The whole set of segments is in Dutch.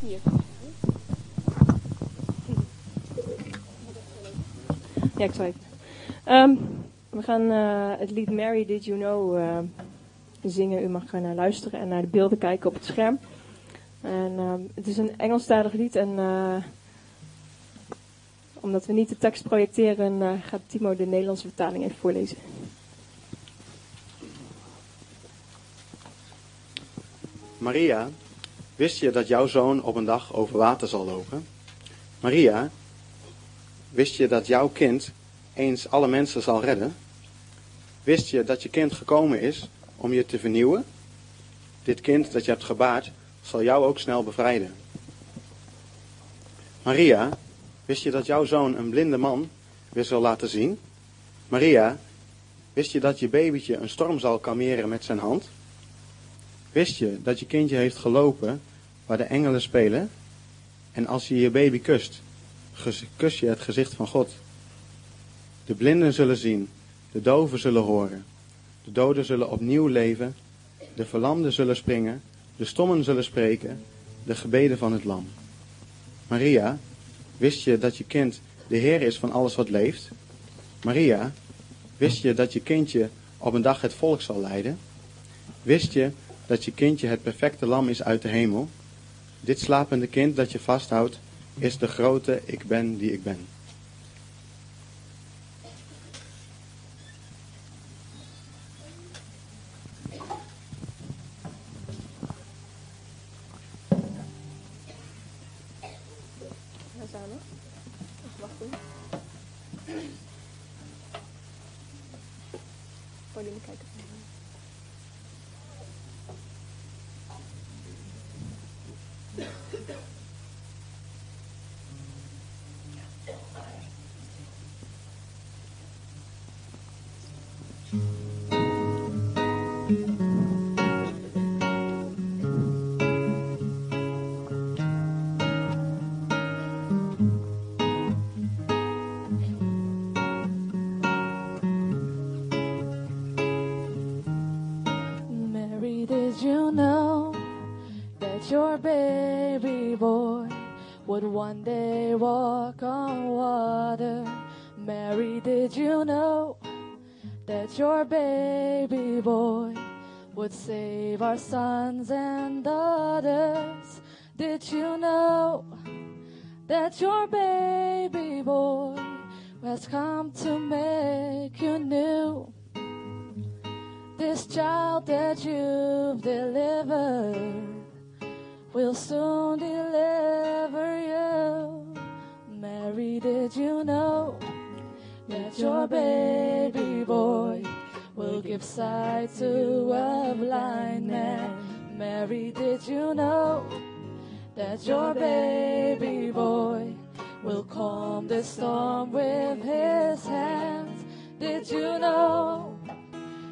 Ja, ik zal even. Ehm, we gaan eh, het lied Mary Did You Know eh, zingen. U mag gaan naar luisteren en naar de beelden kijken op het scherm. En ehm, het is een Engelstalig lied en eh, omdat we niet de tekst projecteren, gaat Timo de Nederlandse vertaling even voorlezen. Maria, wist je dat jouw zoon op een dag over water zal lopen? Maria, wist je dat jouw kind eens alle mensen zal redden? Wist je dat je kind gekomen is om je te vernieuwen? Dit kind dat je hebt gebaard zal jou ook snel bevrijden. Maria, wist je dat jouw zoon een blinde man weer zal laten zien? Maria, wist je dat je babytje een storm zal kalmeren met zijn hand? Wist je dat je kindje heeft gelopen waar de engelen spelen? En als je je baby kust, kus je het gezicht van God. De blinden zullen zien, de doven zullen horen, de doden zullen opnieuw leven, de verlamden zullen springen, de stommen zullen spreken, de gebeden van het lam. Maria, wist je dat je kind de Heer is van alles wat leeft? Maria, wist je dat je kindje op een dag het volk zal leiden? Wist je dat je kindje het perfecte lam is uit de hemel? Dit slapende kind dat je vasthoudt, is de grote ik ben die ik ben. would one day walk on water. Mary, did you know that your baby boy would save our sons and daughters? Did you know that your baby boy has come to make you new? This child that you've delivered will soon deliver did you know that your baby boy will give sight to a blind man. Mary, did you know that your baby boy will calm the storm with his hands? Did you know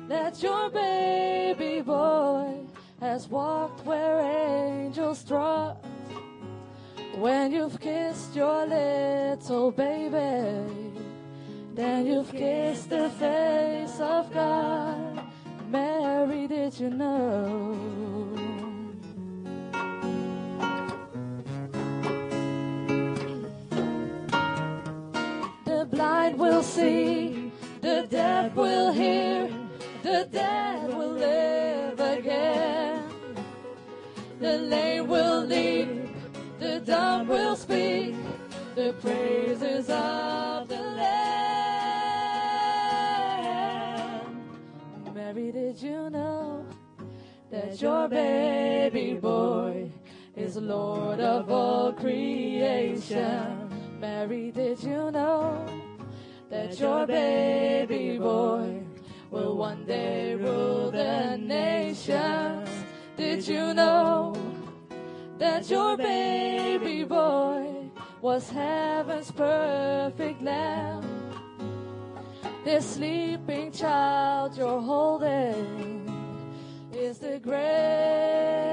that your baby boy has walked where angels trot? When you've kissed your little baby, then you've kissed the face of God. Mary, did you know? The blind will see, the deaf will hear, the dead will live again. The lame will leap, the dumb will speak, the praises of the Lamb. Mary, did you know that your baby boy is Lord of all creation? Mary, did you know that your baby boy will one day rule the nations? Did you know that your baby boy was heaven's perfect lamb? This sleeping child you're holding is the great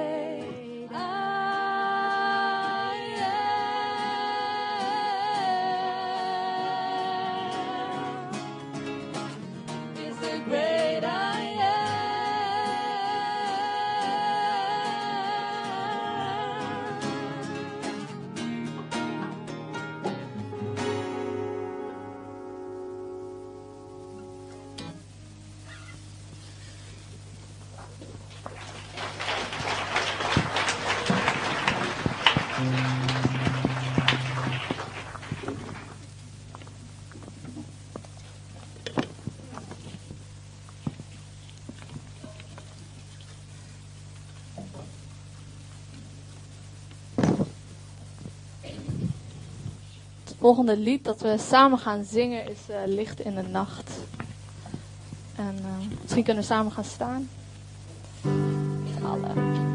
volgende lied dat we samen gaan zingen is eh, Licht in de Nacht. En eh, misschien kunnen we samen gaan staan. Alle.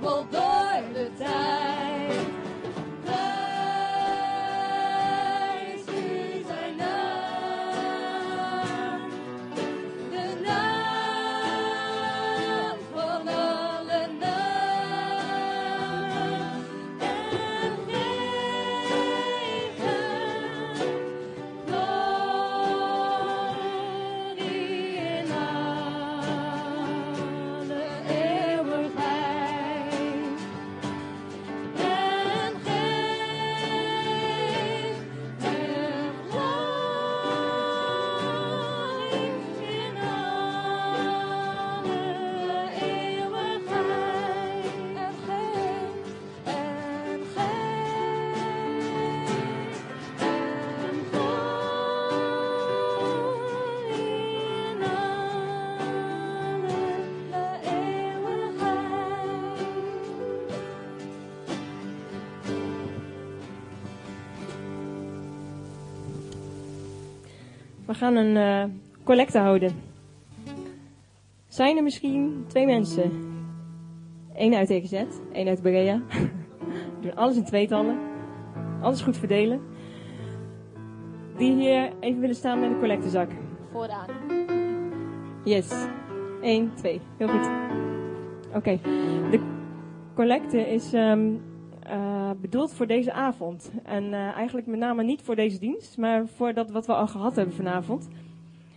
Jubelt door de tijd. We gaan een eh, collecte houden. Zijn er misschien twee mensen? Eén uit EGZ, één uit Berea. We doen alles in tweetallen. Alles goed verdelen. Die hier even willen staan met een collectezak. Vooraan. Yes. 1, 2. Heel goed. Oké. De collecte is ehm, eh, bedoeld voor deze avond. En eh, eigenlijk met name niet voor deze dienst, maar voor dat wat we al gehad hebben vanavond.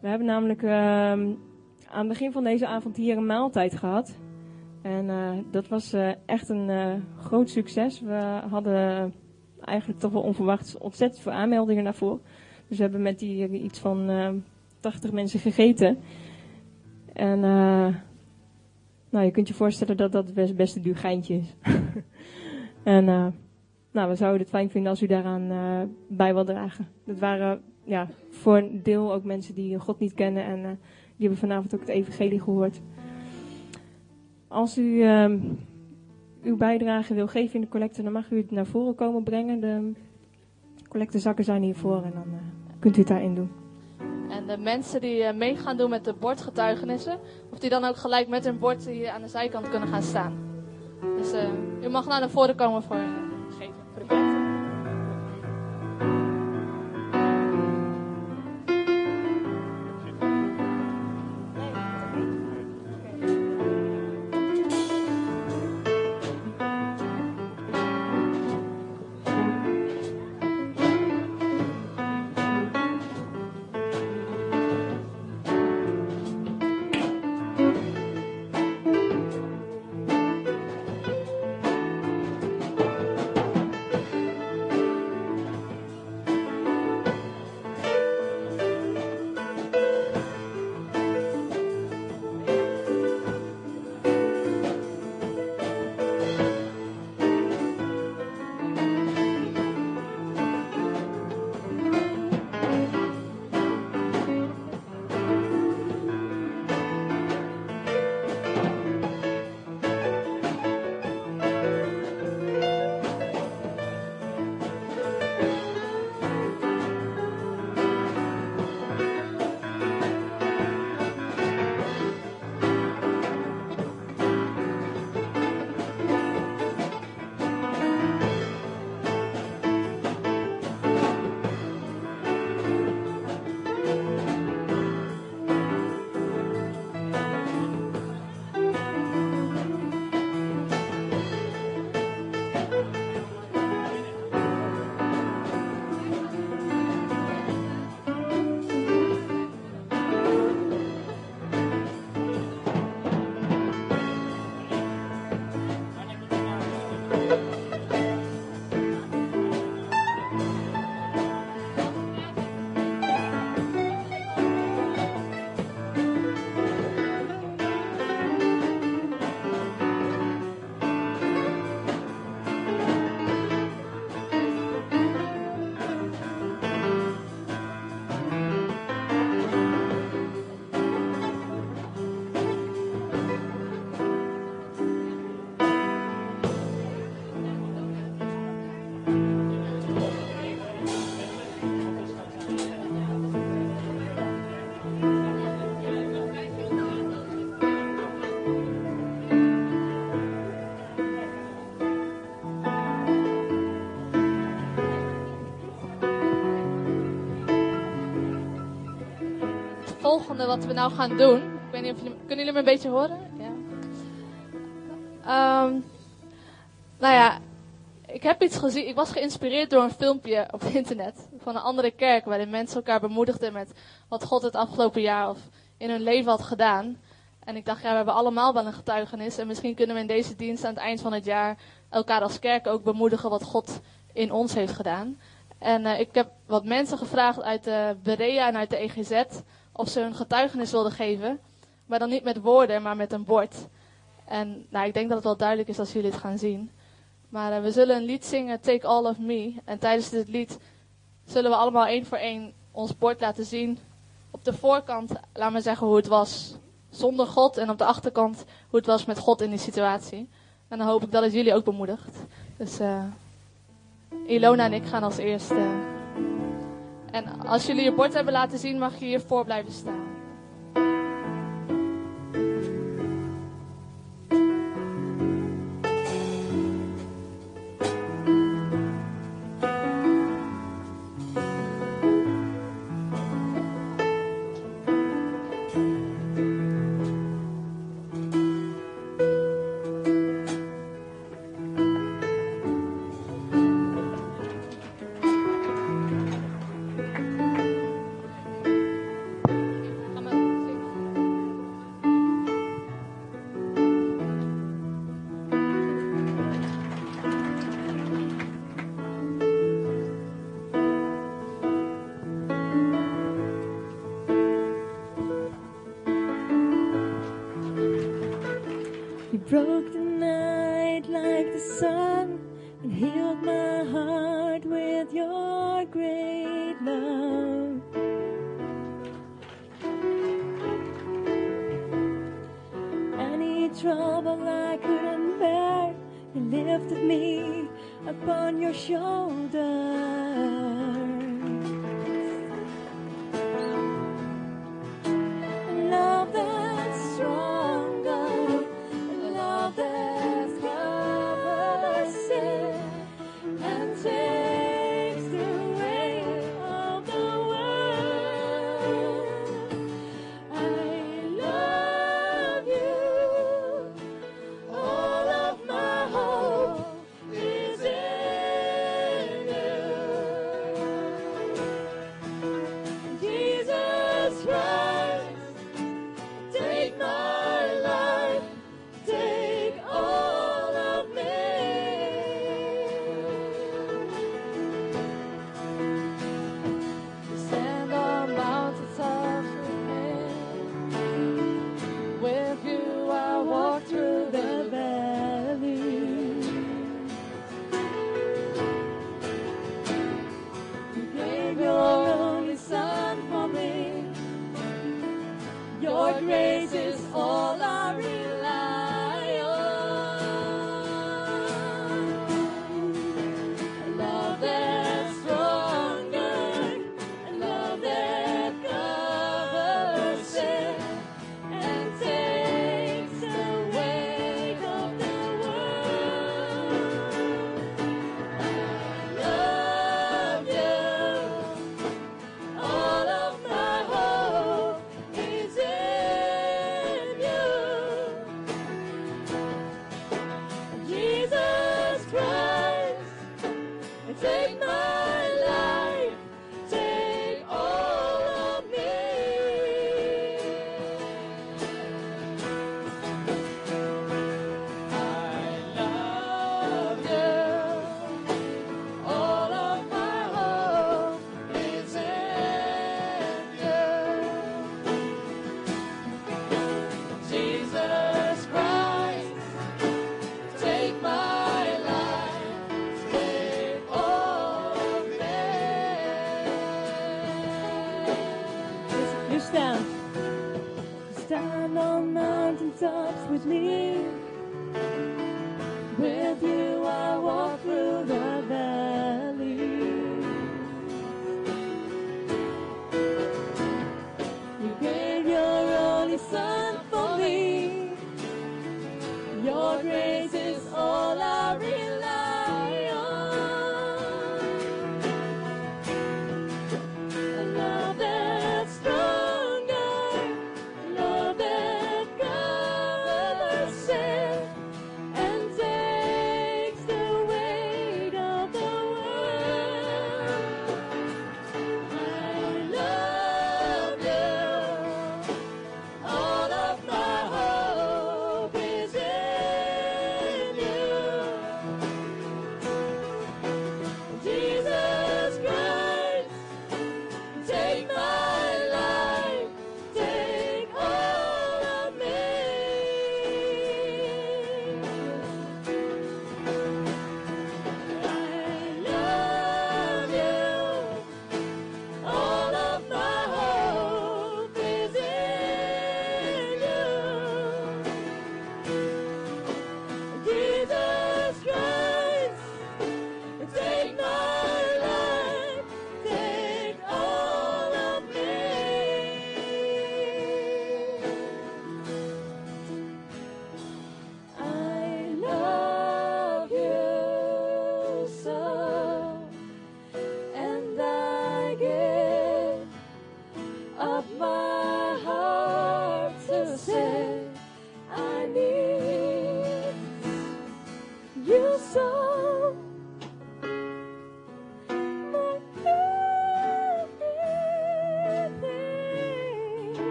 We hebben namelijk ehm, aan het begin van deze avond hier een maaltijd gehad. En eh, dat was eh, echt een groot succes. We hadden eigenlijk toch wel onverwachts ontzettend veel aanmeldingen daarvoor. Dus we hebben met die iets van eh, 80 mensen gegeten. En nou, je kunt je voorstellen dat dat best, best een duur geintje is. en nou, we zouden het fijn vinden als u daaraan uh, bij wil dragen. Dat waren ja, voor een deel ook mensen die God niet kennen en die hebben vanavond ook het evangelie gehoord. Als u ehm, uw bijdrage wil geven in de collecte, dan mag u het naar voren komen brengen. De collectezakken zijn hiervoor en dan kunt u het daarin doen. En de mensen die uh, mee gaan doen met de bordgetuigenissen, of die dan ook gelijk met hun bord hier aan de zijkant kunnen gaan staan. Dus u mag naar voren komen voor volgende wat we nou gaan doen. Ik weet niet of jullie, kunnen jullie me een beetje horen? Ja. Um, nou ja, ik heb iets gezien. Ik was geïnspireerd door een filmpje op internet van een andere kerk waarin mensen elkaar bemoedigden met wat God het afgelopen jaar of in hun leven had gedaan. En ik dacht, ja, we hebben allemaal wel een getuigenis. En misschien kunnen we in deze dienst aan het eind van het jaar elkaar als kerk ook bemoedigen wat God in ons heeft gedaan. En uh, ik heb wat mensen gevraagd uit de Berea en uit de EGZ of ze hun getuigenis wilden geven. Maar dan niet met woorden, maar met een bord. En nou, ik denk dat het wel duidelijk is als jullie het gaan zien. Maar uh, we zullen een lied zingen, Take All of Me. En tijdens dit lied zullen we allemaal één voor één ons bord laten zien. Op de voorkant, laat me zeggen hoe het was zonder God. En op de achterkant hoe het was met God in die situatie. En dan hoop ik dat het jullie ook bemoedigt. Dus uh, Ilona en ik gaan als eerste. En als jullie je bord hebben laten zien, mag je hiervoor blijven staan.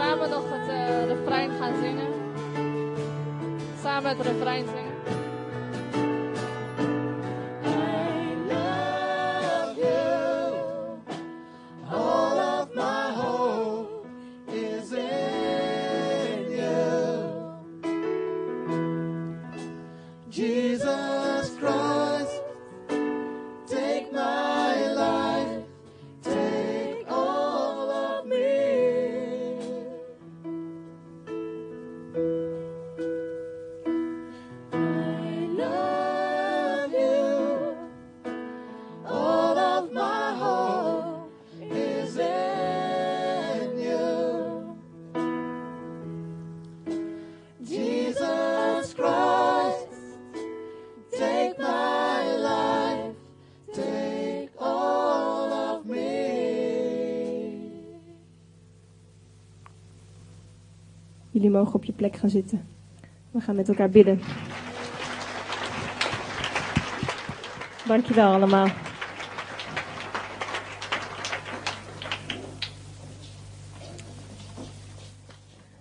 Samen nog het uh, refrein gaan zingen. Samen het refrein zingen. Jullie mogen op je plek gaan zitten. We gaan met elkaar bidden. Dankjewel allemaal.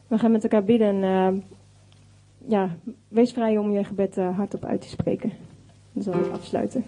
We gaan met elkaar bidden. En, uh, ja, wees vrij om je gebed uh, hardop uit te spreken. Dan zal ik afsluiten.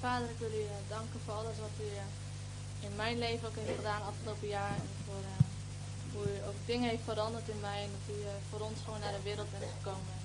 Vader, ik wil u uh, danken voor alles wat u uh, in mijn leven ook heeft gedaan afgelopen jaar. En voor uh, hoe u ook dingen heeft veranderd in mij. En dat u voor ons gewoon naar de wereld bent gekomen.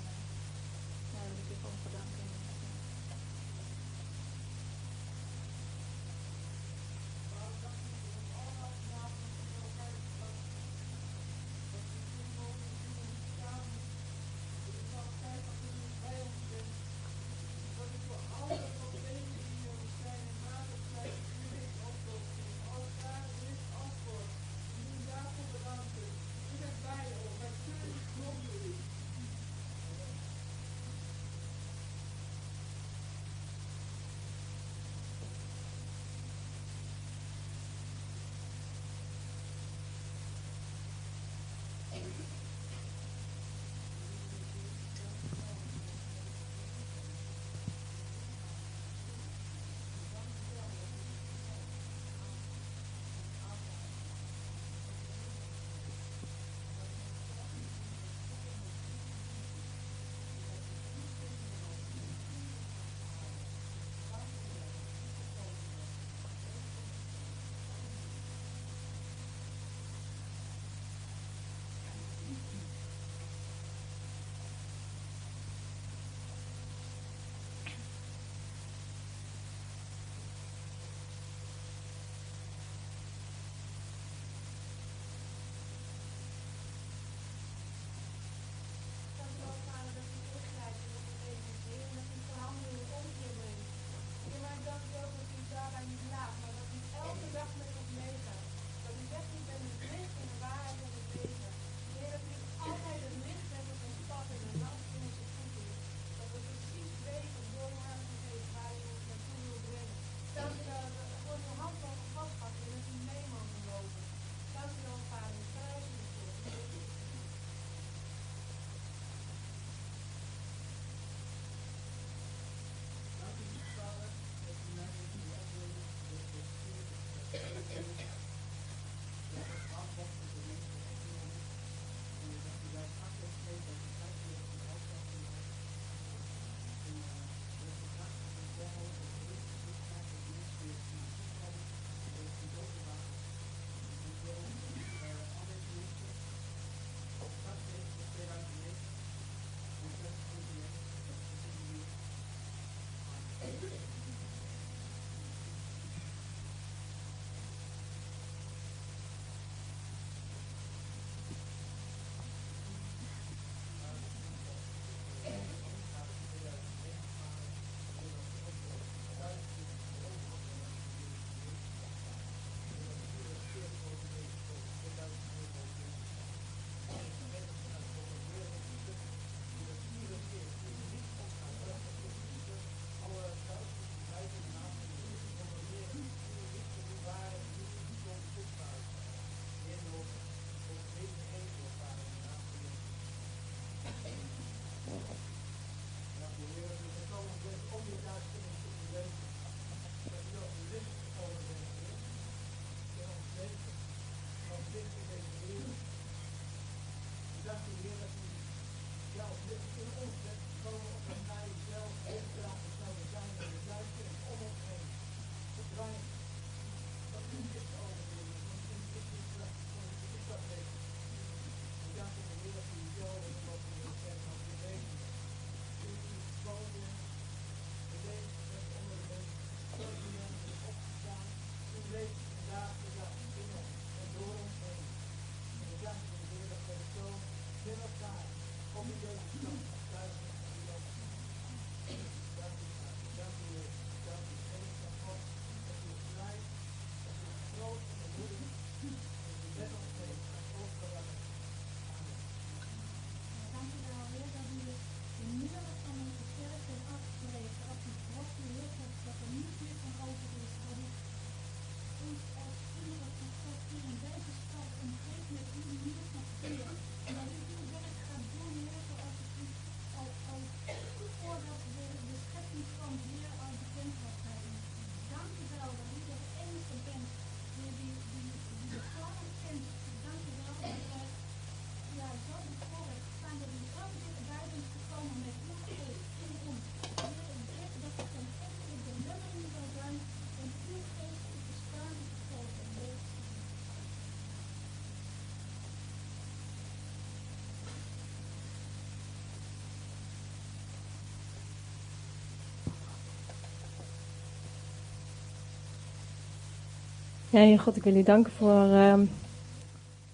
Ja, Heer God, ik wil u danken voor, ehm,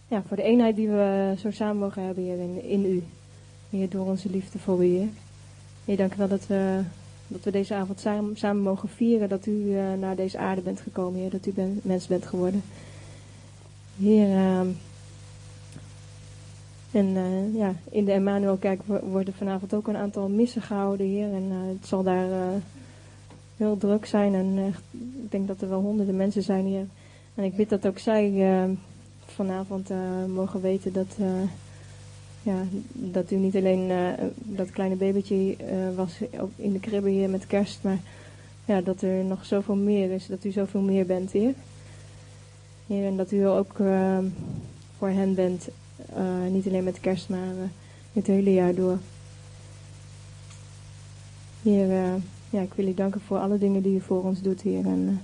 ja, voor de eenheid die we zo samen mogen hebben hier in, in u. Heer, door onze liefde voor u, Heer. Heer, dank u wel dat we, dat we deze avond samen, samen mogen vieren dat u eh, naar deze aarde bent gekomen, Heer. Dat u mens bent geworden. Heer, ehm, en eh, ja, in de Emmanuelkerk wo- worden vanavond ook een aantal missen gehouden, Heer. En eh, het zal daar heel druk zijn. En ik denk dat er wel honderden mensen zijn hier. En ik bid dat ook zij eh, vanavond eh, mogen weten dat, eh, ja, dat u niet alleen dat kleine babytje was ook in de kribbe hier met kerst, maar ja, dat er nog zoveel meer is, dat u zoveel meer bent. Heer, en dat u ook voor hen bent, niet alleen met kerst, maar het hele jaar door. Heer, ja, ik wil u danken voor alle dingen die u voor ons doet, Heer. En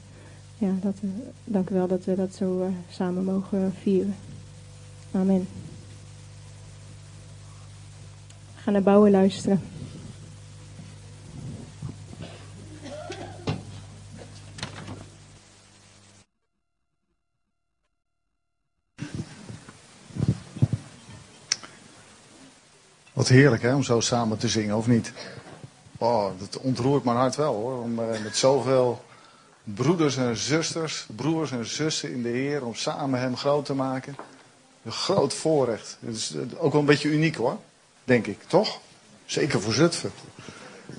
ja, dat, we- dank u wel dat we dat zo eh, samen mogen vieren. Amen. We gaan naar bouwen luisteren. Wat heerlijk hè, om zo samen te zingen, of niet? Oh, dat ontroert mijn hart wel hoor. Om eh, met zoveel broeders en zusters, broers en zussen in de Heer, om samen hem groot te maken. Een groot voorrecht. Het is eh, ook wel een beetje uniek hoor, denk ik, toch? Zeker voor Zutphen.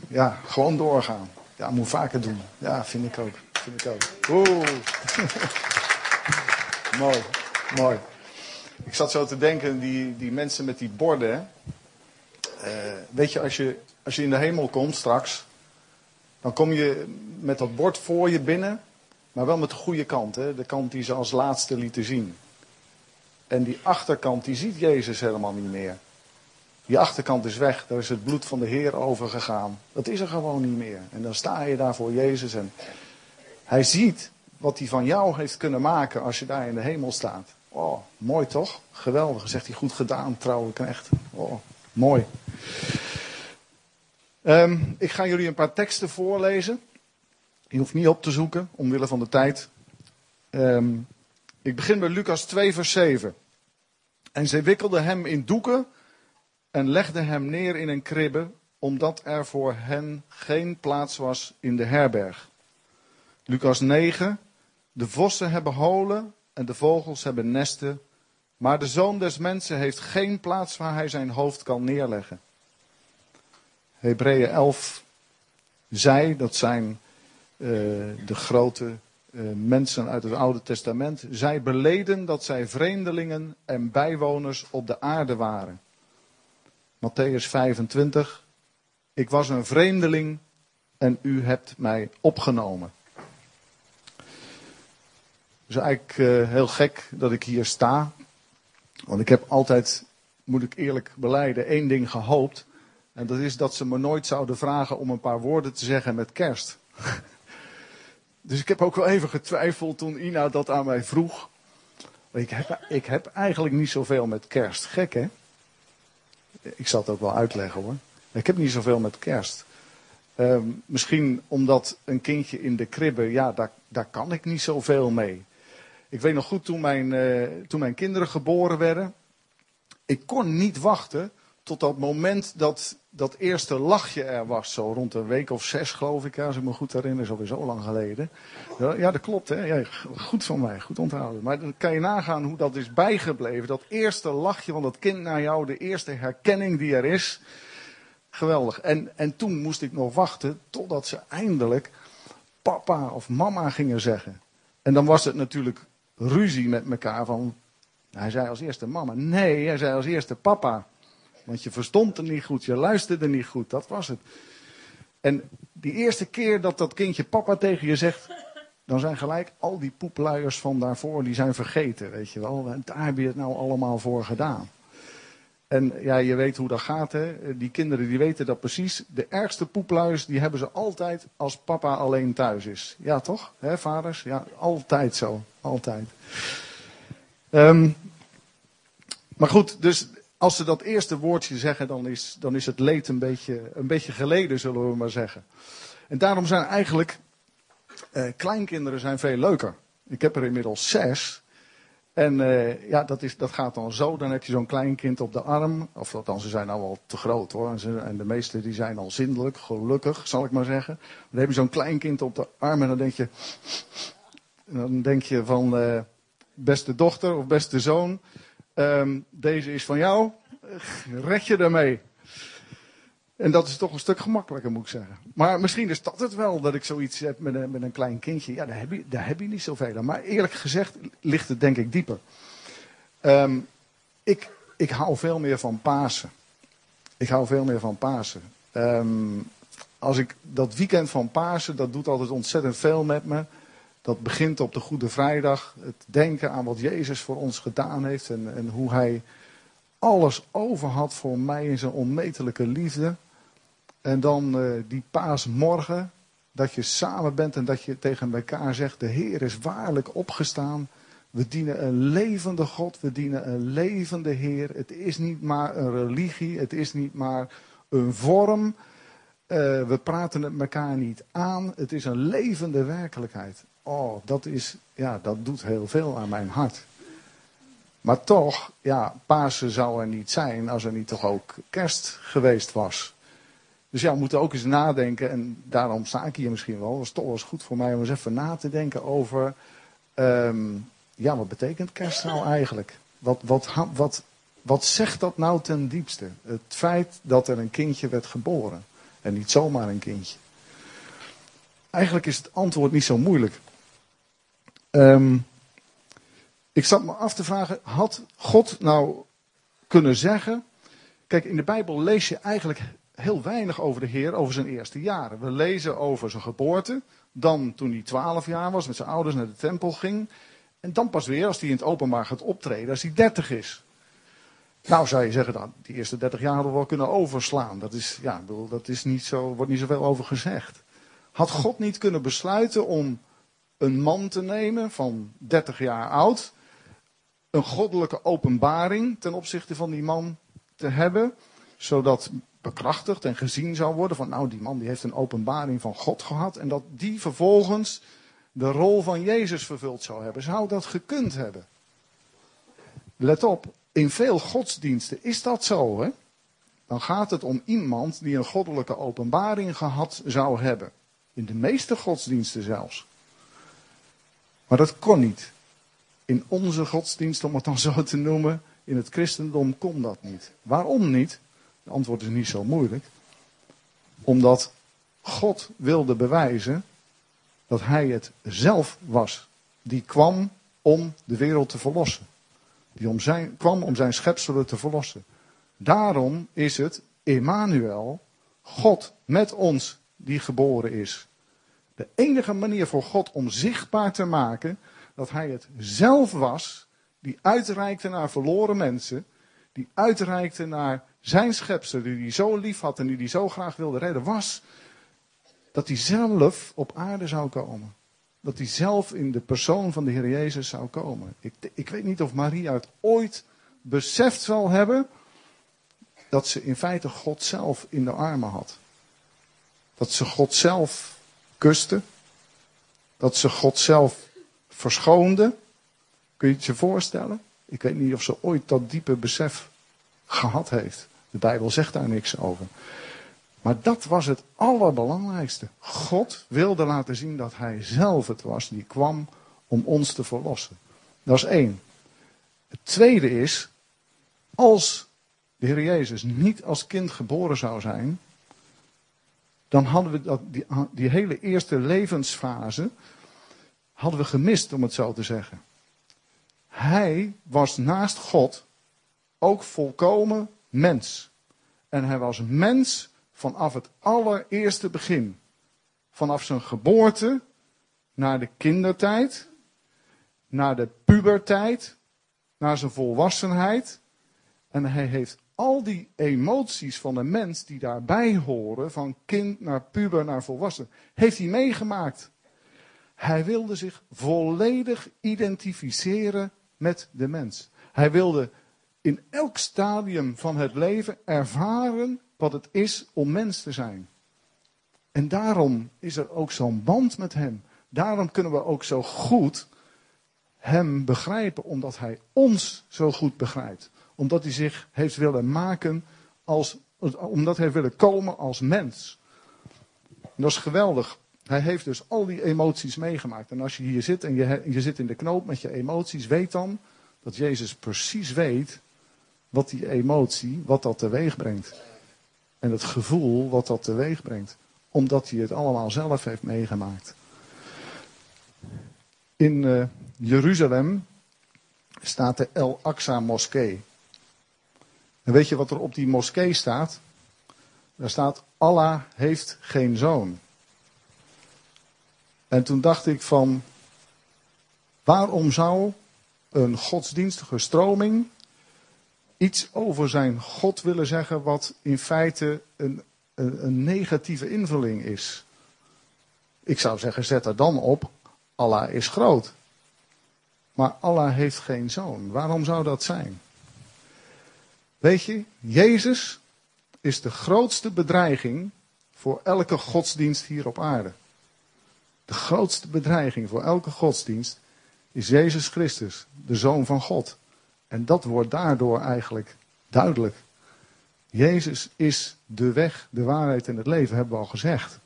Ja, gewoon doorgaan. Ja, moet vaker doen. Ja, vind ik ook. Vind ik ook. Oeh. mooi, mooi. Ik zat zo te denken, die, die mensen met die borden. Eh, weet je als, je, als je in de hemel komt straks, dan kom je met dat bord voor je binnen, maar wel met de goede kant, hè? de kant die ze als laatste lieten zien. En die achterkant, die ziet Jezus helemaal niet meer. Die achterkant is weg, daar is het bloed van de Heer over gegaan. Dat is er gewoon niet meer. En dan sta je daar voor Jezus en hij ziet wat hij van jou heeft kunnen maken als je daar in de hemel staat. Oh, mooi toch? Geweldig, zegt hij goed gedaan, trouwe knecht. Oh, mooi. Ehm, ik ga jullie een paar teksten voorlezen. Je hoeft niet op te zoeken, omwille van de tijd. Ehm, ik begin bij Lucas 2, vers 7. En zij wikkelden hem in doeken en legden hem neer in een kribbe, omdat er voor hen geen plaats was in de herberg. Lucas 9. De vossen hebben holen en de vogels hebben nesten, maar de zoon des mensen heeft geen plaats waar hij zijn hoofd kan neerleggen. Hebreeën 11. Zij, dat zijn eh, de grote eh, mensen uit het Oude Testament, zij beleden dat zij vreemdelingen en bijwoners op de aarde waren. Matthäus 25. Ik was een vreemdeling en u hebt mij opgenomen. Het is eigenlijk eh, heel gek dat ik hier sta. Want ik heb altijd, moet ik eerlijk beleiden, één ding gehoopt. En dat is dat ze me nooit zouden vragen om een paar woorden te zeggen met kerst. dus ik heb ook wel even getwijfeld toen Ina dat aan mij vroeg. Ik heb, ik heb eigenlijk niet zoveel met kerst. Gek hè? Ik zal het ook wel uitleggen hoor. Ik heb niet zoveel met kerst. Ehm, misschien omdat een kindje in de kribbe, ja, daar, daar kan ik niet zoveel mee. Ik weet nog goed toen mijn, eh, toen mijn kinderen geboren werden. Ik kon niet wachten tot dat moment dat dat eerste lachje er was. Zo rond een week of zes, geloof ik, als ik me goed herinner. Is alweer zo lang geleden. Ja, dat klopt, hè. Ja, goed van mij, goed onthouden. Maar dan kan je nagaan hoe dat is bijgebleven. Dat eerste lachje van dat kind naar jou, de eerste herkenning die er is. Geweldig. En, en toen moest ik nog wachten totdat ze eindelijk papa of mama gingen zeggen. En dan was het natuurlijk ruzie met elkaar van, hij zei als eerste mama. Nee, hij zei als eerste papa. Want je verstond het niet goed, je luisterde niet goed, dat was het. En die eerste keer dat dat kindje papa tegen je zegt, dan zijn gelijk al die poepluiers van daarvoor, die zijn vergeten, weet je wel. En daar heb je het nou allemaal voor gedaan. En ja, je weet hoe dat gaat, hè. Die kinderen die weten dat precies. De ergste poepluiers, die hebben ze altijd als papa alleen thuis is. Ja, toch? Hè, vaders? Ja, altijd zo. Altijd. Um, maar goed, dus als ze dat eerste woordje zeggen, dan is, dan is het leed een beetje, een beetje geleden, zullen we maar zeggen. En daarom zijn eigenlijk eh, kleinkinderen zijn veel leuker. Ik heb er inmiddels zes. En uh, ja, dat, is, dat gaat dan zo. Dan heb je zo'n kleinkind op de arm. Of althans, ze zijn nou wel te groot hoor. En, ze, en de meeste die zijn al zindelijk, gelukkig zal ik maar zeggen. Dan heb je zo'n kleinkind op de arm en dan denk je... Dan denk je van, uh, beste dochter of beste zoon... Um, deze is van jou. Red je ermee. En dat is toch een stuk gemakkelijker, moet ik zeggen. Maar misschien is dat het wel, dat ik zoiets heb met een, met een klein kindje. Ja, daar heb, je, daar heb je niet zoveel aan. Maar eerlijk gezegd ligt het denk ik dieper. Um, ik, ik hou veel meer van Pasen. Ik hou veel meer van Pasen. Um, als ik dat weekend van Pasen, dat doet altijd ontzettend veel met me. Dat begint op de Goede Vrijdag. Het denken aan wat Jezus voor ons gedaan heeft. En, en hoe hij alles over had voor mij in zijn onmetelijke liefde. En dan uh, die paasmorgen. Dat je samen bent en dat je tegen elkaar zegt: De Heer is waarlijk opgestaan. We dienen een levende God, we dienen een levende Heer. Het is niet maar een religie, het is niet maar een vorm. Uh, we praten het elkaar niet aan. Het is een levende werkelijkheid. Oh, dat, is, ja, dat doet heel veel aan mijn hart. Maar toch, ja, Pasen zou er niet zijn als er niet toch ook kerst geweest was. Dus ja, we moeten ook eens nadenken, en daarom sta ik hier misschien wel. Was toch wel eens goed voor mij om eens even na te denken over, um, ja, wat betekent kerst nou eigenlijk? Wat, wat, wat, wat zegt dat nou ten diepste? Het feit dat er een kindje werd geboren. En niet zomaar een kindje. Eigenlijk is het antwoord niet zo moeilijk. Um, ik zat me af te vragen, had God nou kunnen zeggen. Kijk, in de Bijbel lees je eigenlijk heel weinig over de Heer, over zijn eerste jaren. We lezen over zijn geboorte, dan toen hij twaalf jaar was, met zijn ouders naar de tempel ging. En dan pas weer als hij in het openbaar gaat optreden, als hij dertig is. Nou zou je zeggen, dat die eerste dertig jaar hadden we wel kunnen overslaan. Dat is, ja, dat is niet zo, wordt niet zoveel over gezegd. Had God niet kunnen besluiten om een man te nemen van 30 jaar oud, een goddelijke openbaring ten opzichte van die man te hebben, zodat bekrachtigd en gezien zou worden van nou die man die heeft een openbaring van God gehad en dat die vervolgens de rol van Jezus vervuld zou hebben. Zou dat gekund hebben? Let op, in veel godsdiensten is dat zo hè. Dan gaat het om iemand die een goddelijke openbaring gehad zou hebben. In de meeste godsdiensten zelfs. Maar dat kon niet. In onze godsdienst, om het dan zo te noemen, in het christendom kon dat niet. Waarom niet? Het antwoord is niet zo moeilijk. Omdat God wilde bewijzen dat hij het zelf was. Die kwam om de wereld te verlossen. Die om zijn, kwam om zijn schepselen te verlossen. Daarom is het Emmanuel, God met ons, die geboren is. De enige manier voor God om zichtbaar te maken dat Hij het zelf was die uitreikte naar verloren mensen, die uitreikte naar zijn schepsel, die hij zo lief had en die hij zo graag wilde redden, was dat hij zelf op aarde zou komen. Dat hij zelf in de persoon van de Heer Jezus zou komen. Ik, ik weet niet of Maria het ooit beseft zal hebben dat ze in feite God zelf in de armen had. Dat ze God zelf kuste. Dat ze God zelf verschoonde. Kun je het je voorstellen? Ik weet niet of ze ooit dat diepe besef gehad heeft. De Bijbel zegt daar niks over. Maar dat was het allerbelangrijkste. God wilde laten zien dat Hij zelf het was die kwam om ons te verlossen. Dat is één. Het tweede is, als de Heer Jezus niet als kind geboren zou zijn, dan hadden we dat, die, die hele eerste levensfase hadden we gemist, om het zo te zeggen. Hij was naast God ook volkomen mens. En hij was mens vanaf het allereerste begin. Vanaf zijn geboorte naar de kindertijd, naar de puberteit, naar zijn volwassenheid. En hij heeft al die emoties van een mens die daarbij horen, van kind naar puber naar volwassen, heeft hij meegemaakt. Hij wilde zich volledig identificeren met de mens. Hij wilde in elk stadium van het leven ervaren wat het is om mens te zijn. En daarom is er ook zo'n band met hem. Daarom kunnen we ook zo goed hem begrijpen, omdat hij ons zo goed begrijpt. Omdat hij zich heeft willen maken als, omdat hij willen komen als mens. En dat is geweldig. Hij heeft dus al die emoties meegemaakt. En als je hier zit en je, je zit in de knoop met je emoties, weet dan dat Jezus precies weet wat die emotie, wat dat teweeg brengt. En het gevoel wat dat teweeg brengt. Omdat hij het allemaal zelf heeft meegemaakt. In uh, Jeruzalem staat de El Aqsa moskee. En weet je wat er op die moskee staat? Daar staat Allah heeft geen zoon. En toen dacht ik van, waarom zou een godsdienstige stroming iets over zijn God willen zeggen wat in feite een, een, een negatieve invulling is? Ik zou zeggen, zet er dan op, Allah is groot. Maar Allah heeft geen zoon. Waarom zou dat zijn? Weet je, Jezus is de grootste bedreiging voor elke godsdienst hier op aarde. De grootste bedreiging voor elke godsdienst is Jezus Christus, de Zoon van God. En dat wordt daardoor eigenlijk duidelijk. Jezus is de weg, de waarheid en het leven, hebben we al gezegd.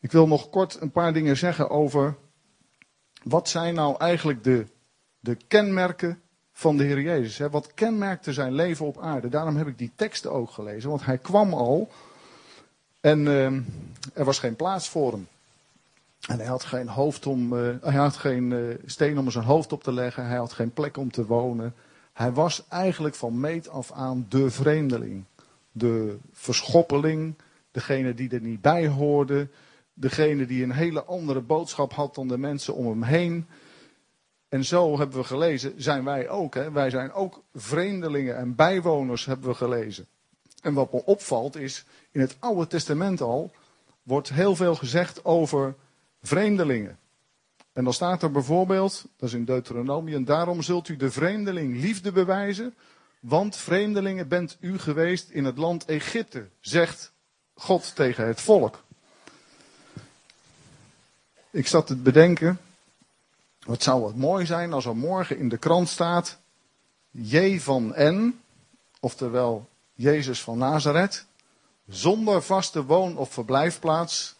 Ik wil nog kort een paar dingen zeggen over wat zijn nou eigenlijk de, de kenmerken van de Heer Jezus. Hè? Wat kenmerkte zijn leven op aarde? Daarom heb ik die teksten ook gelezen, want hij kwam al en uh, er was geen plaats voor hem. En hij had geen hoofd om, uh, hij had geen uh, steen om zijn hoofd op te leggen. Hij had geen plek om te wonen. Hij was eigenlijk van meet af aan de vreemdeling. De verschoppeling. Degene die er niet bij hoorde. Degene die een hele andere boodschap had dan de mensen om hem heen. En zo hebben we gelezen, zijn wij ook. Hè? Wij zijn ook vreemdelingen en bijwoners, hebben we gelezen. En wat me opvalt is, in het Oude Testament al wordt heel veel gezegd over vreemdelingen. En dan staat er bijvoorbeeld, dat is in Deuteronomium, daarom zult u de vreemdeling liefde bewijzen, want vreemdelingen bent u geweest in het land Egypte, zegt God tegen het volk. Ik zat te bedenken, wat zou het mooi zijn als er morgen in de krant staat, J van N, oftewel Jezus van Nazareth, zonder vaste woon- of verblijfplaats,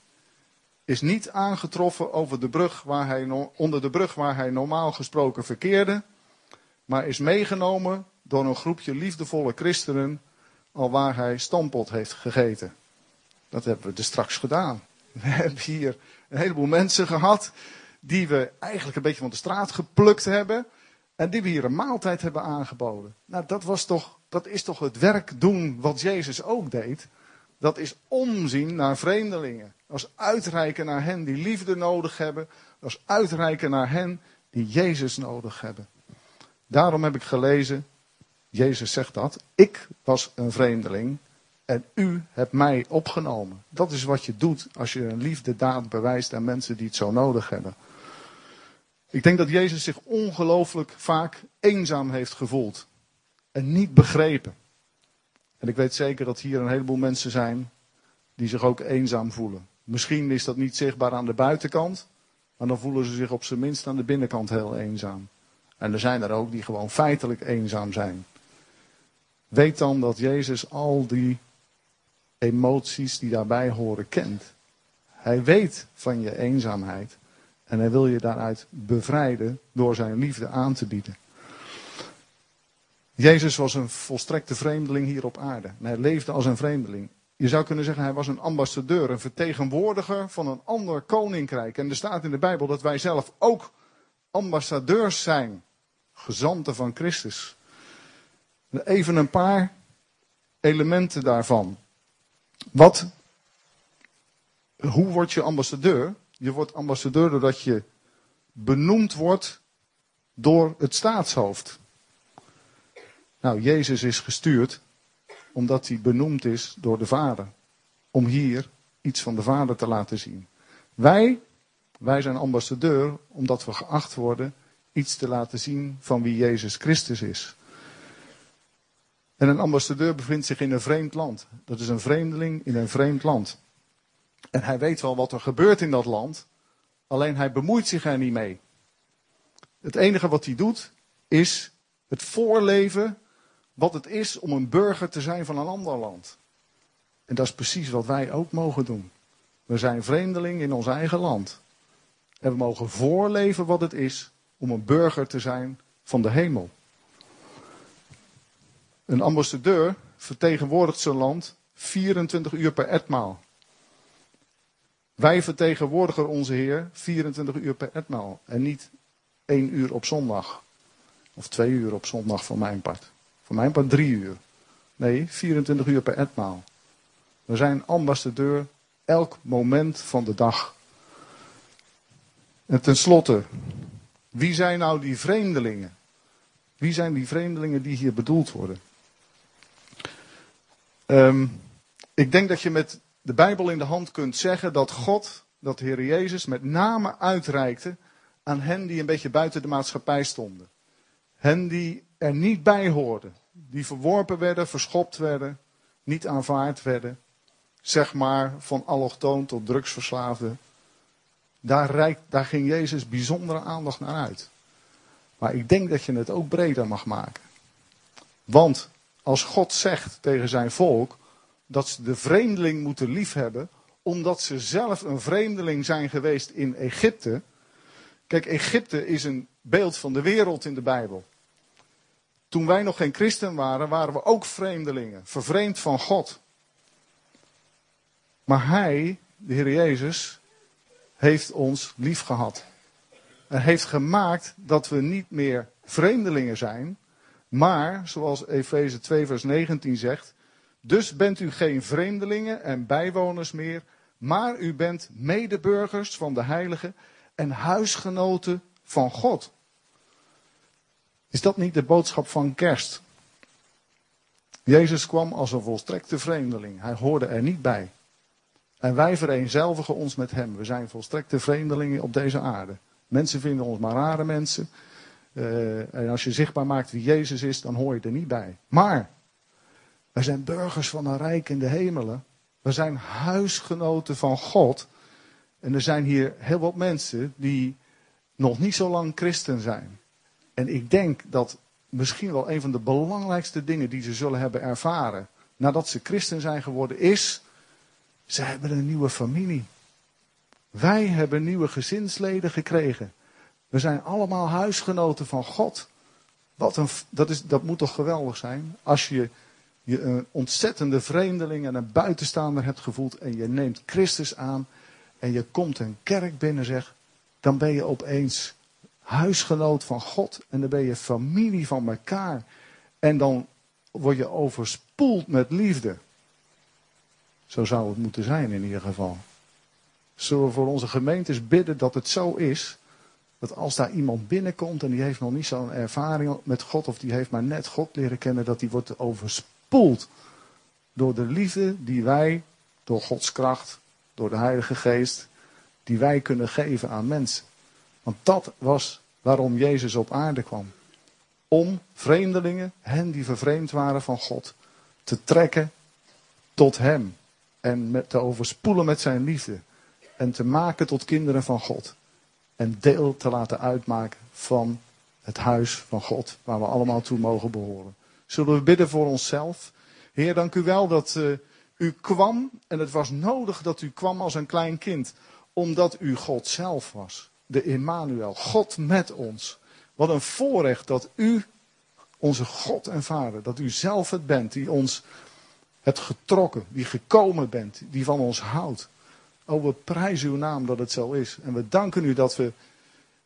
is niet aangetroffen over de brug waar hij, onder de brug waar hij normaal gesproken verkeerde, maar is meegenomen door een groepje liefdevolle christenen al waar hij stampot heeft gegeten. Dat hebben we dus straks gedaan. We hebben hier een heleboel mensen gehad die we eigenlijk een beetje van de straat geplukt hebben en die we hier een maaltijd hebben aangeboden. Nou, dat, was toch, dat is toch het werk doen wat Jezus ook deed. Dat is omzien naar vreemdelingen. Dat is uitreiken naar hen die liefde nodig hebben. Dat is uitreiken naar hen die Jezus nodig hebben. Daarom heb ik gelezen, Jezus zegt dat, ik was een vreemdeling en u hebt mij opgenomen. Dat is wat je doet als je een liefde daad bewijst aan mensen die het zo nodig hebben. Ik denk dat Jezus zich ongelooflijk vaak eenzaam heeft gevoeld en niet begrepen. En ik weet zeker dat hier een heleboel mensen zijn die zich ook eenzaam voelen. Misschien is dat niet zichtbaar aan de buitenkant, maar dan voelen ze zich op zijn minst aan de binnenkant heel eenzaam. En er zijn er ook die gewoon feitelijk eenzaam zijn. weet dan dat Jezus al die emoties die daarbij horen kent. Hij weet van je eenzaamheid en hij wil je daaruit bevrijden door zijn liefde aan te bieden. Jezus was een volstrekte vreemdeling hier op aarde. Hij leefde als een vreemdeling. Je zou kunnen zeggen, hij was een ambassadeur, een vertegenwoordiger van een ander koninkrijk. En er staat in de Bijbel dat wij zelf ook ambassadeurs zijn, gezanten van Christus. Even een paar elementen daarvan. Wat, hoe word je ambassadeur? Je wordt ambassadeur doordat je benoemd wordt door het staatshoofd. Nou, Jezus is gestuurd omdat hij benoemd is door de Vader. Om hier iets van de Vader te laten zien. Wij, wij zijn ambassadeur omdat we geacht worden iets te laten zien van wie Jezus Christus is. En een ambassadeur bevindt zich in een vreemd land. Dat is een vreemdeling in een vreemd land. En hij weet wel wat er gebeurt in dat land, alleen hij bemoeit zich er niet mee. Het enige wat hij doet is het voorleven wat het is om een burger te zijn van een ander land. En dat is precies wat wij ook mogen doen. We zijn vreemdeling in ons eigen land. En we mogen voorleven wat het is om een burger te zijn van de hemel. Een ambassadeur vertegenwoordigt zijn land 24 uur per etmaal. Wij vertegenwoordigen onze Heer 24 uur per etmaal. En niet 1 uur op zondag. Of 2 uur op zondag voor mijn part. Voor mijn part 3 uur. Nee, 24 uur per etmaal. We zijn ambassadeur elk moment van de dag. En tenslotte, wie zijn nou die vreemdelingen? Wie zijn die vreemdelingen die hier bedoeld worden? Um, ik denk dat je met de Bijbel in de hand kunt zeggen dat God, dat Heer Jezus met name uitreikte aan hen die een beetje buiten de maatschappij stonden. Hen die er niet bij hoorden. Die verworpen werden, verschopt werden, niet aanvaard werden. Zeg maar van allochtoon tot drugsverslaafde. Daar, reikt, daar ging Jezus bijzondere aandacht naar uit. Maar ik denk dat je het ook breder mag maken. Want als God zegt tegen zijn volk dat ze de vreemdeling moeten liefhebben, omdat ze zelf een vreemdeling zijn geweest in Egypte. Kijk, Egypte is een beeld van de wereld in de Bijbel. Toen wij nog geen christen waren, waren we ook vreemdelingen, vervreemd van God. Maar Hij, de Heer Jezus, heeft ons lief gehad. En heeft gemaakt dat we niet meer vreemdelingen zijn, maar, zoals Efeze 2, vers 19 zegt, dus bent u geen vreemdelingen en bijwoners meer, maar u bent medeburgers van de heiligen en huisgenoten van God. Is dat niet de boodschap van kerst? Jezus kwam als een volstrekte vreemdeling. Hij hoorde er niet bij. En wij vereenzelvigen ons met hem. We zijn volstrekte vreemdelingen op deze aarde. Mensen vinden ons maar rare mensen. Uh, en als je zichtbaar maakt wie Jezus is, dan hoor je er niet bij. Maar wij zijn burgers van een rijk in de hemelen. We zijn huisgenoten van God. En er zijn hier heel wat mensen die nog niet zo lang christen zijn. En ik denk dat misschien wel een van de belangrijkste dingen die ze zullen hebben ervaren nadat ze christen zijn geworden is, ze hebben een nieuwe familie. Wij hebben nieuwe gezinsleden gekregen. We zijn allemaal huisgenoten van God. Wat een, dat, is, dat moet toch geweldig zijn als je je een ontzettende vreemdeling en een buitenstaander hebt gevoeld en je neemt Christus aan en je komt een kerk binnen, zeg, dan ben je opeens huisgenoot van God en dan ben je familie van elkaar. En dan word je overspoeld met liefde. Zo zou het moeten zijn in ieder geval. Zullen we voor onze gemeentes bidden dat het zo is. Dat als daar iemand binnenkomt en die heeft nog niet zo'n ervaring met God, of die heeft maar net God leren kennen, dat die wordt overspoeld door de liefde die wij, door Gods kracht, door de Heilige Geest, die wij kunnen geven aan mensen. Want dat was waarom Jezus op aarde kwam. Om vreemdelingen, hen die vervreemd waren van God, te trekken tot Hem. En met, te overspoelen met zijn liefde. En te maken tot kinderen van God. En deel te laten uitmaken van het huis van God, waar we allemaal toe mogen behoren. Zullen we bidden voor onszelf? Heer, dank u wel dat uh, u kwam en het was nodig dat u kwam als een klein kind, omdat u God zelf was. De Immanuel, God met ons. Wat een voorrecht dat u, onze God en Vader, dat u zelf het bent die ons hebt getrokken, die gekomen bent, die van ons houdt. Oh, we prijzen uw naam dat het zo is. En we danken u dat we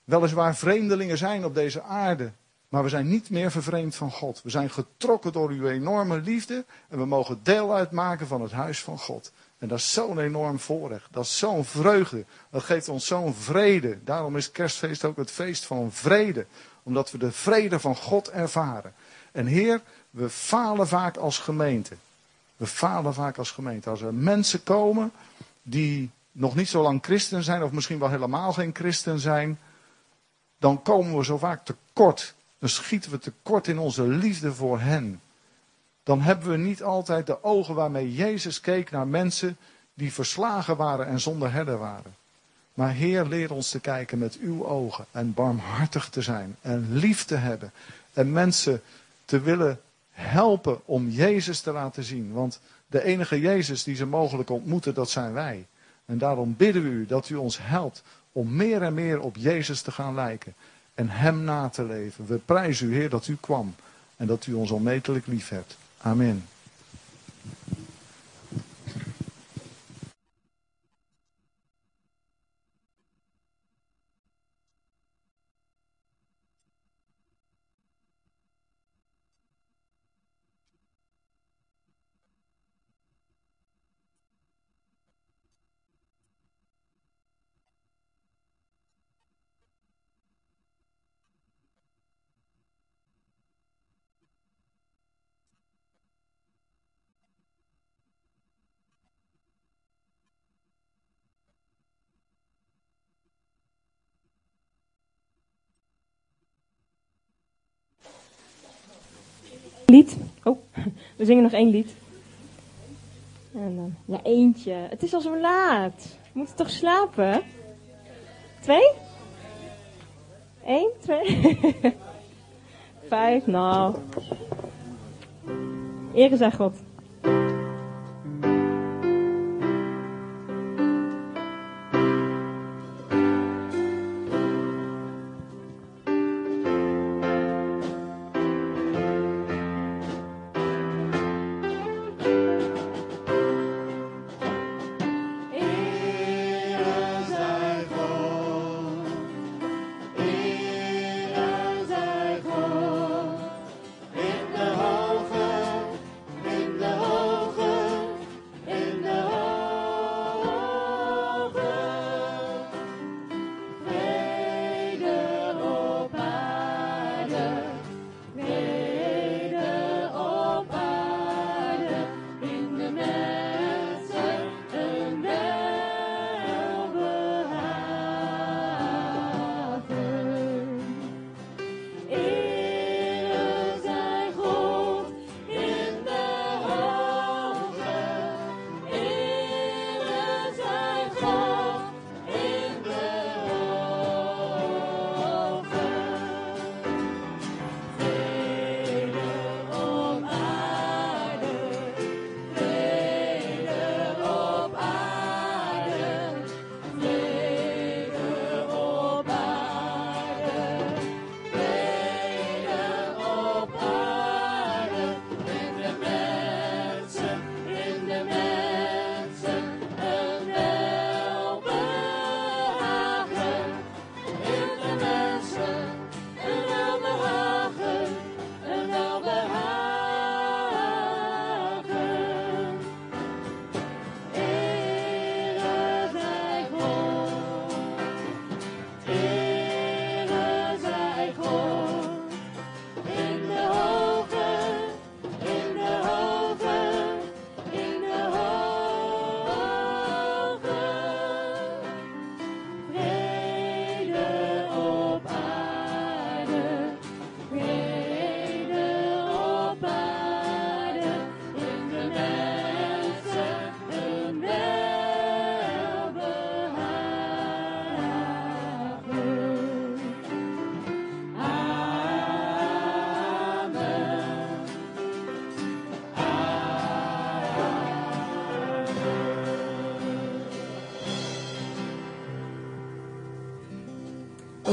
weliswaar vreemdelingen zijn op deze aarde. Maar we zijn niet meer vervreemd van God. We zijn getrokken door uw enorme liefde. En we mogen deel uitmaken van het huis van God. En dat is zo'n enorm voorrecht. Dat is zo'n vreugde. Dat geeft ons zo'n vrede. Daarom is kerstfeest ook het feest van vrede. Omdat we de vrede van God ervaren. En Heer, we falen vaak als gemeente. We falen vaak als gemeente. Als er mensen komen die nog niet zo lang christen zijn, of misschien wel helemaal geen christen zijn, dan komen we zo vaak tekort. Dan schieten we tekort in onze liefde voor hen. Dan hebben we niet altijd de ogen waarmee Jezus keek naar mensen die verslagen waren en zonder herder waren. Maar Heer, leer ons te kijken met uw ogen en barmhartig te zijn en lief te hebben en mensen te willen helpen om Jezus te laten zien. Want de enige Jezus die ze mogelijk ontmoeten, dat zijn wij. En daarom bidden we u dat u ons helpt om meer en meer op Jezus te gaan lijken. En Hem na te leven. We prijzen u, Heer, dat u kwam. En dat u ons onmetelijk lief hebt. Amen. We zingen nog één lied. En dan, ja, eentje. Het is al zo laat. We moeten toch slapen? Twee? Eén, twee? Vijf, nou. Ere zij God.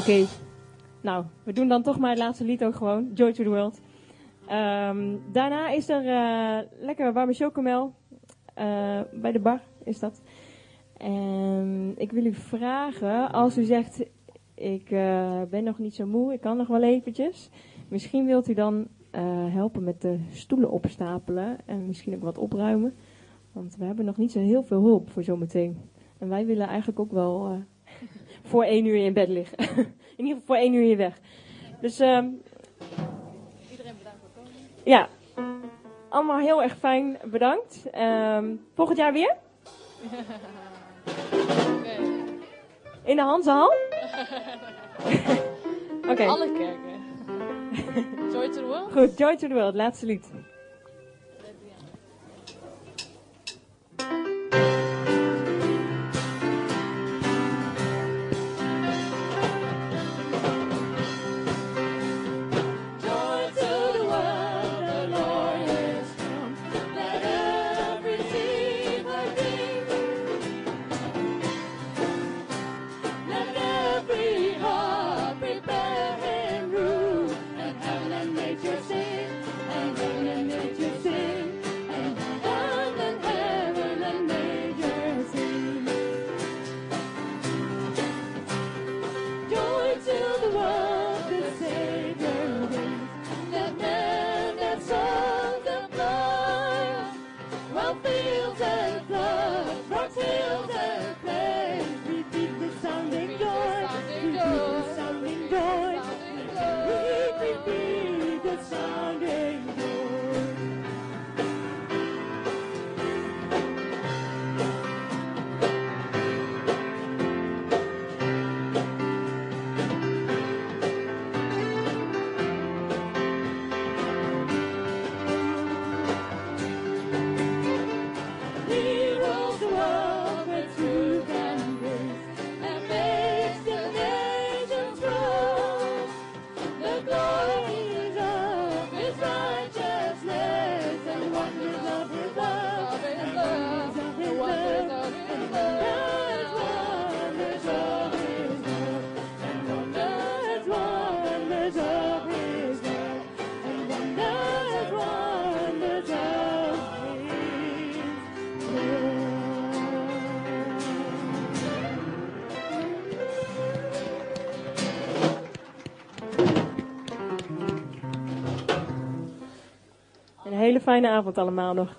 Oké. Nou, we doen dan toch maar het laatste lied ook gewoon. Joy to the World. Ehm, daarna is er uh, lekker warme chocomel. Uh, bij de bar is dat. En ik wil u vragen, als u zegt, ik uh, ben nog niet zo moe, ik kan nog wel eventjes. Misschien wilt u dan helpen met de stoelen opstapelen en misschien ook wat opruimen. Want we hebben nog niet zo heel veel hulp voor zometeen. En wij willen eigenlijk ook wel voor één uur in bed liggen. in ieder geval voor één uur hier weg. Dus um, iedereen bedankt voor komen. Ja, allemaal heel erg fijn bedankt. Um, volgend jaar weer? In de Hansenhal? Oké. Okay. Alle kerken. Joy to the World? Goed, Joy to the World, laatste lied. Fijne avond allemaal nog.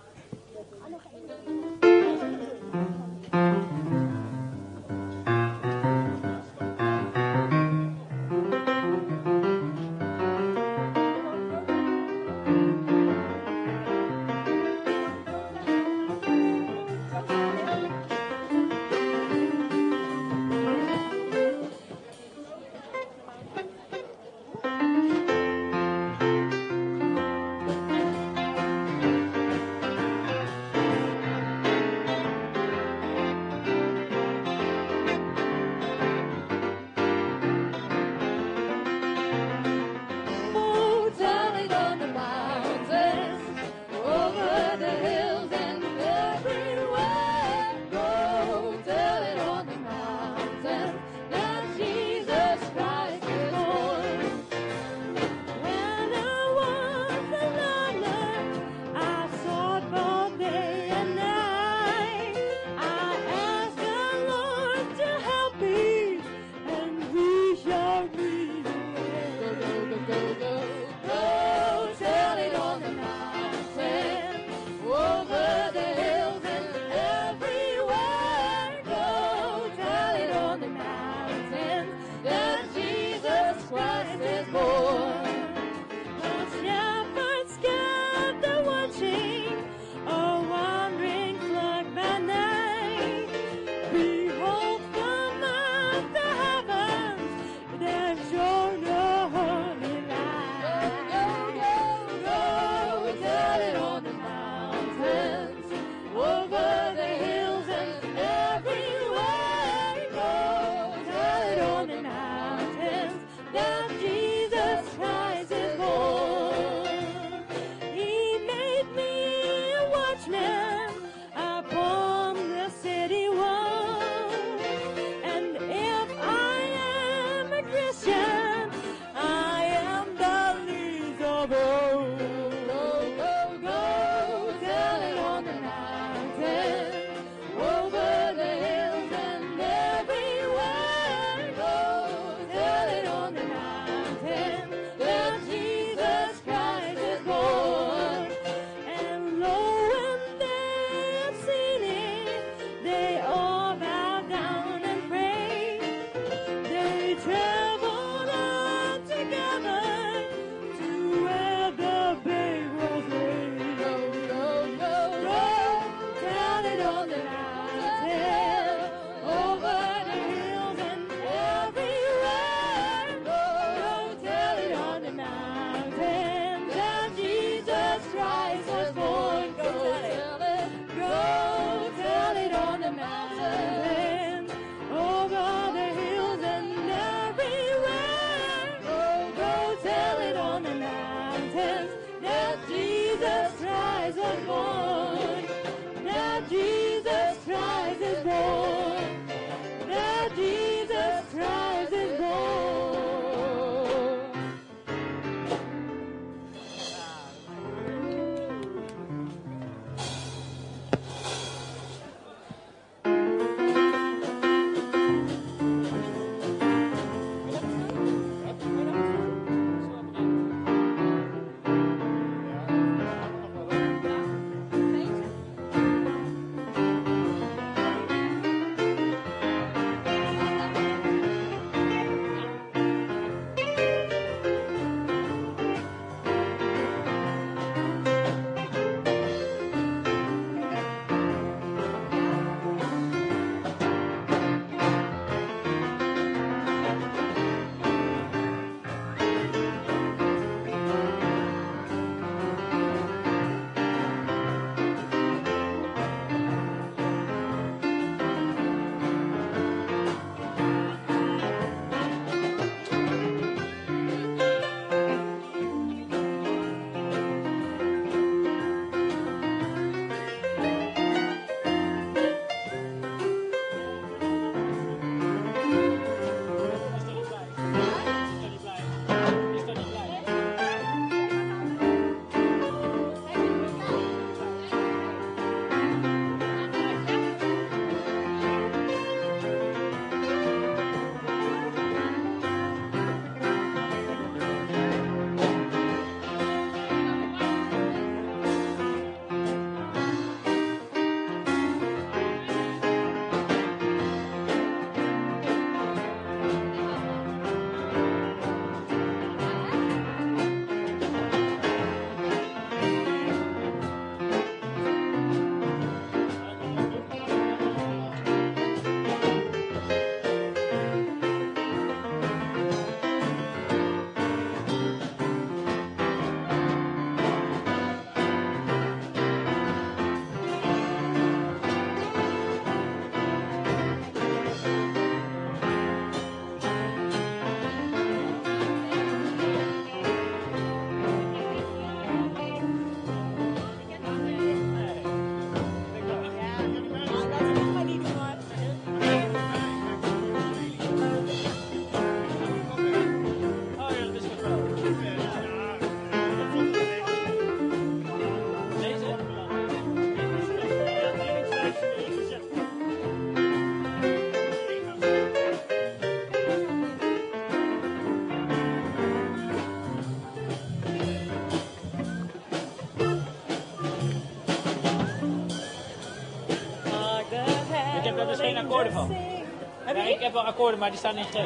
hebt wel akkoorden, maar die staan in G.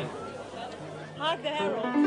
Hark the Herald.